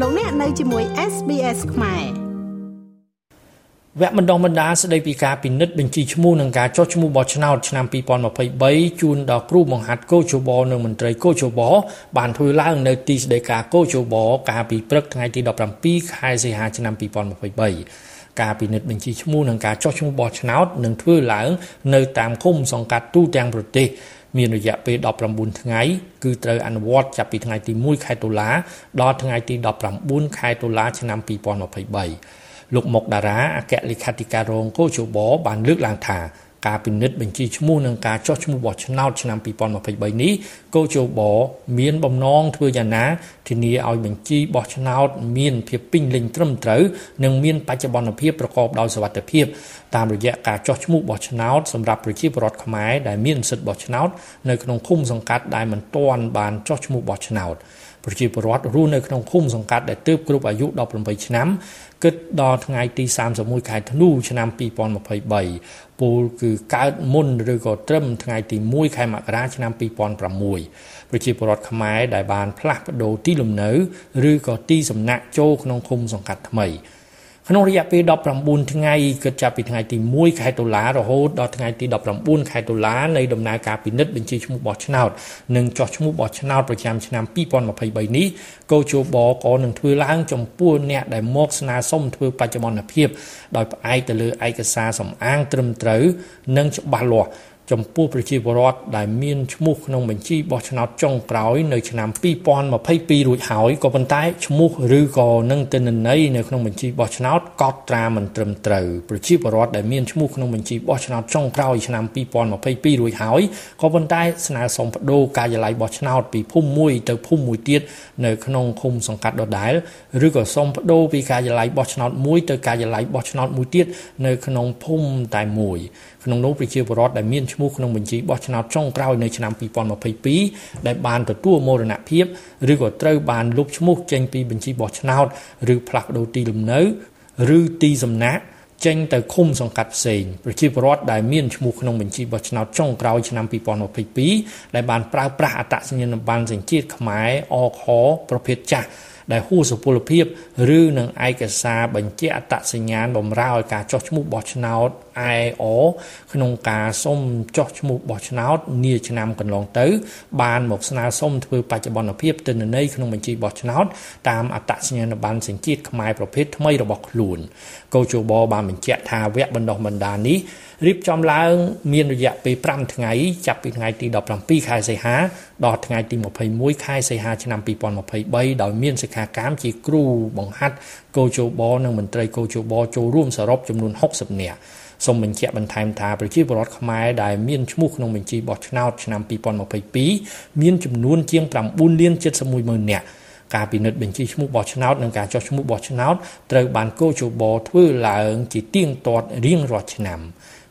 លោកអ្នកនៅជាមួយ SBS ខ្មែរវគ្គបណ្ដុះបណ្ដាលស្ដីពីការពិនិត្យបញ្ជីឈ្មោះនិងការចុះឈ្មោះបោះឆ្នោតឆ្នាំ2023ជូនដល់គ្រូបង្ហាត់កោជបនិងមន្ត្រីកោជបបានធ្វើឡើងនៅទីស្តីការកោជបកាលពីព្រឹកថ្ងៃទី17ខែសីហាឆ្នាំ2023ការពិនិត្យបញ្ជីឈ្មោះនិងការចុះឈ្មោះបោះឆ្នោតនឹងធ្វើឡើងនៅតាមឃុំសង្កាត់ទូទាំងប្រទេស មានរយៈពេល19ថ្ងៃគឺត្រូវអនុវត្តចាប់ពីថ្ងៃទី1ខែតុលាដល់ថ្ងៃទី19ខែតុលាឆ្នាំ2023លោកមុកតារាអគ្គលេខាធិការរងកោជបបានលើកឡើងថា ការពិនិត្យបញ្ជីឈ្មោះនិងការចុះឈ្មោះបោះឆ្នោតឆ្នាំ2023នេះកោជបមានបំណងធ្វើយ៉ាងណាធានាឲ្យបញ្ជីបោះឆ្នោតមានភាពពេញលេញត្រឹមត្រូវនិងមានបច្ចុប្បន្នភាពប្រកបដោយសុវត្ថិភាពតាមរយៈការចុះឈ្មោះបោះឆ្នោតសម្រាប់ប្រជាពលរដ្ឋខ្មែរដែលមានសិទ្ធិបោះឆ្នោតនៅក្នុងឃុំសង្កាត់ដែលមិនទាន់បានចុះឈ្មោះបោះឆ្នោត ប្រជាពលរដ្ឋរស់នៅក្នុងឃុំសង្កាត់ដែលទើបគ្រប់អាយុ18ឆ្នាំគិតដល់ថ្ងៃទី31ខែធ្នូឆ្នាំ2023ពលគឺកើតមុនឬក៏ត្រឹមថ្ងៃទី1ខែមករាឆ្នាំ2006ប្រជាពលរដ្ឋខ្មែរដែលបានផ្លាស់ប្ដូរទីលំនៅ ឬក៏ទីសំណាក់ចូលក្នុងឃុំសង្កាត់ថ្មី ក្នុងរយៈពេល19ថ្ងៃគិតចាប់ពីថ្ងៃទី1ខែតុលារហូតដល់ថ្ងៃទី19ខែតុលានៃដំណើរការពិនិត្យបញ្ជីឈ្មោះបោះឆ្នោតនិងចោះឈ្មោះបោះឆ្នោតប្រចាំឆ្នាំ2023នេះកោជបក៏នឹងធ្វើឡើងចំពោះអ្នកដែលមកស្នើសុំធ្វើបច្ចុប្បន្នភាពដោយផ្អែកទៅលើឯកសារសំអាងត្រឹមត្រូវនិងច្បាស់លាស់ ចំពោះប្រជាពលរដ្ឋដែលមានឈ្មោះក្នុងបញ្ជីបោះឆ្នោតចុងក្រោយនៅឆ្នាំ2022រួចហើយក៏ប៉ុន្តែឈ្មោះឬក៏នឹងទិន្នន័យនៅក្នុងបញ្ជីបោះឆ្នោតកត់ត្រាមិនត្រឹមត្រូវប្រជាពលរដ្ឋដែលមានឈ្មោះក្នុងបញ្ជីបោះឆ្នោតចុងក្រោយឆ្នាំ2022រួចហើយក៏ប៉ុន្តែស្នើសុំបដូរការិយាល័យបោះឆ្នោតពីភូមិមួយទៅភូមិមួយទៀតនៅក្នុងឃុំសង្កាត់ដដែលឬក៏សុំបដូរពីការិយាល័យបោះឆ្នោតមួយទៅការិយាល័យបោះឆ្នោតមួយទៀតនៅក្នុងភូមិតែមួយក្នុងនោះប្រជាពលរដ្ឋដែលមានឈ្មោះក្នុងបញ្ជីបោះឆ្នោតចុងក្រោយនៅឆ្នាំ2022ដែលបានទទួលមរណភាពឬក៏ត្រូវបានលុបឈ្មោះចេញពីបញ្ជីបោះឆ្នោតឬផ្លាស់ប្ដូរទីលំនៅឬទីសំណាក់ចេញទៅឃុំសង្កាត់ផ្សេងប្រជាពលរដ្ឋដែលមានឈ្មោះក្នុងបញ្ជីបោះឆ្នោតចុងក្រោយឆ្នាំ2022ដែលបានប្រើប្រាស់អត្តសញ្ញាណប័ណ្ណសញ្ជាតិខ្មែរអខប្រភេទចាស់ ដែលហួសសុពលភាពឬនឹងឯកសារបញ្ជាក់អត្តសញ្ញាណបម្រើឲ្យការចុះឈ្មោះបោះឆ្នោត IO ក្នុងការសុំចុះឈ្មោះបោះឆ្នោតនាឆ្នាំកន្លងទៅ បានមកស្នើសុំធ្វើបច្ចុប្បន្នភាពទិន្នន័យក្នុងបញ្ជីបោះឆ្នោតតាមអត្តសញ្ញាណប័ណ្ណសញ្ជាតិខ្មែរប្រភេទថ្មីរបស់ខ្លួនកោជបបានបញ្ជាក់ថាវគ្គបណ្ដុះបណ្ដាលនេះ រៀបចំឡើង មានរយៈពេល5ថ្ងៃចាប់ពីថ្ងៃទី17ខែសីហាដល់ថ្ងៃទី21ខែសីហាឆ្នាំ2023ដោយមានសិក្ខាកាមជាគ្រូបង្ហាត់កោជបនិងមន្ត្រីកោជបចូលរួមសរុបចំនួន60នាក់សូមបញ្ជាក់បន្ថែមថាប្រជាពលរដ្ឋខ្មែរដែលមានឈ្មោះក្នុងបញ្ជីបោះឆ្នោតឆ្នាំ2022មានចំនួនជាង9លាន71ម៉ឺននាក់ការពិនិត្យបញ្ជីឈ្មោះបោះឆ្នោតនិងការចុះឈ្មោះបោះឆ្នោតត្រូវបានកោជបធ្វើឡើងជាទៀងទាត់រៀងរាល់ឆ្នាំ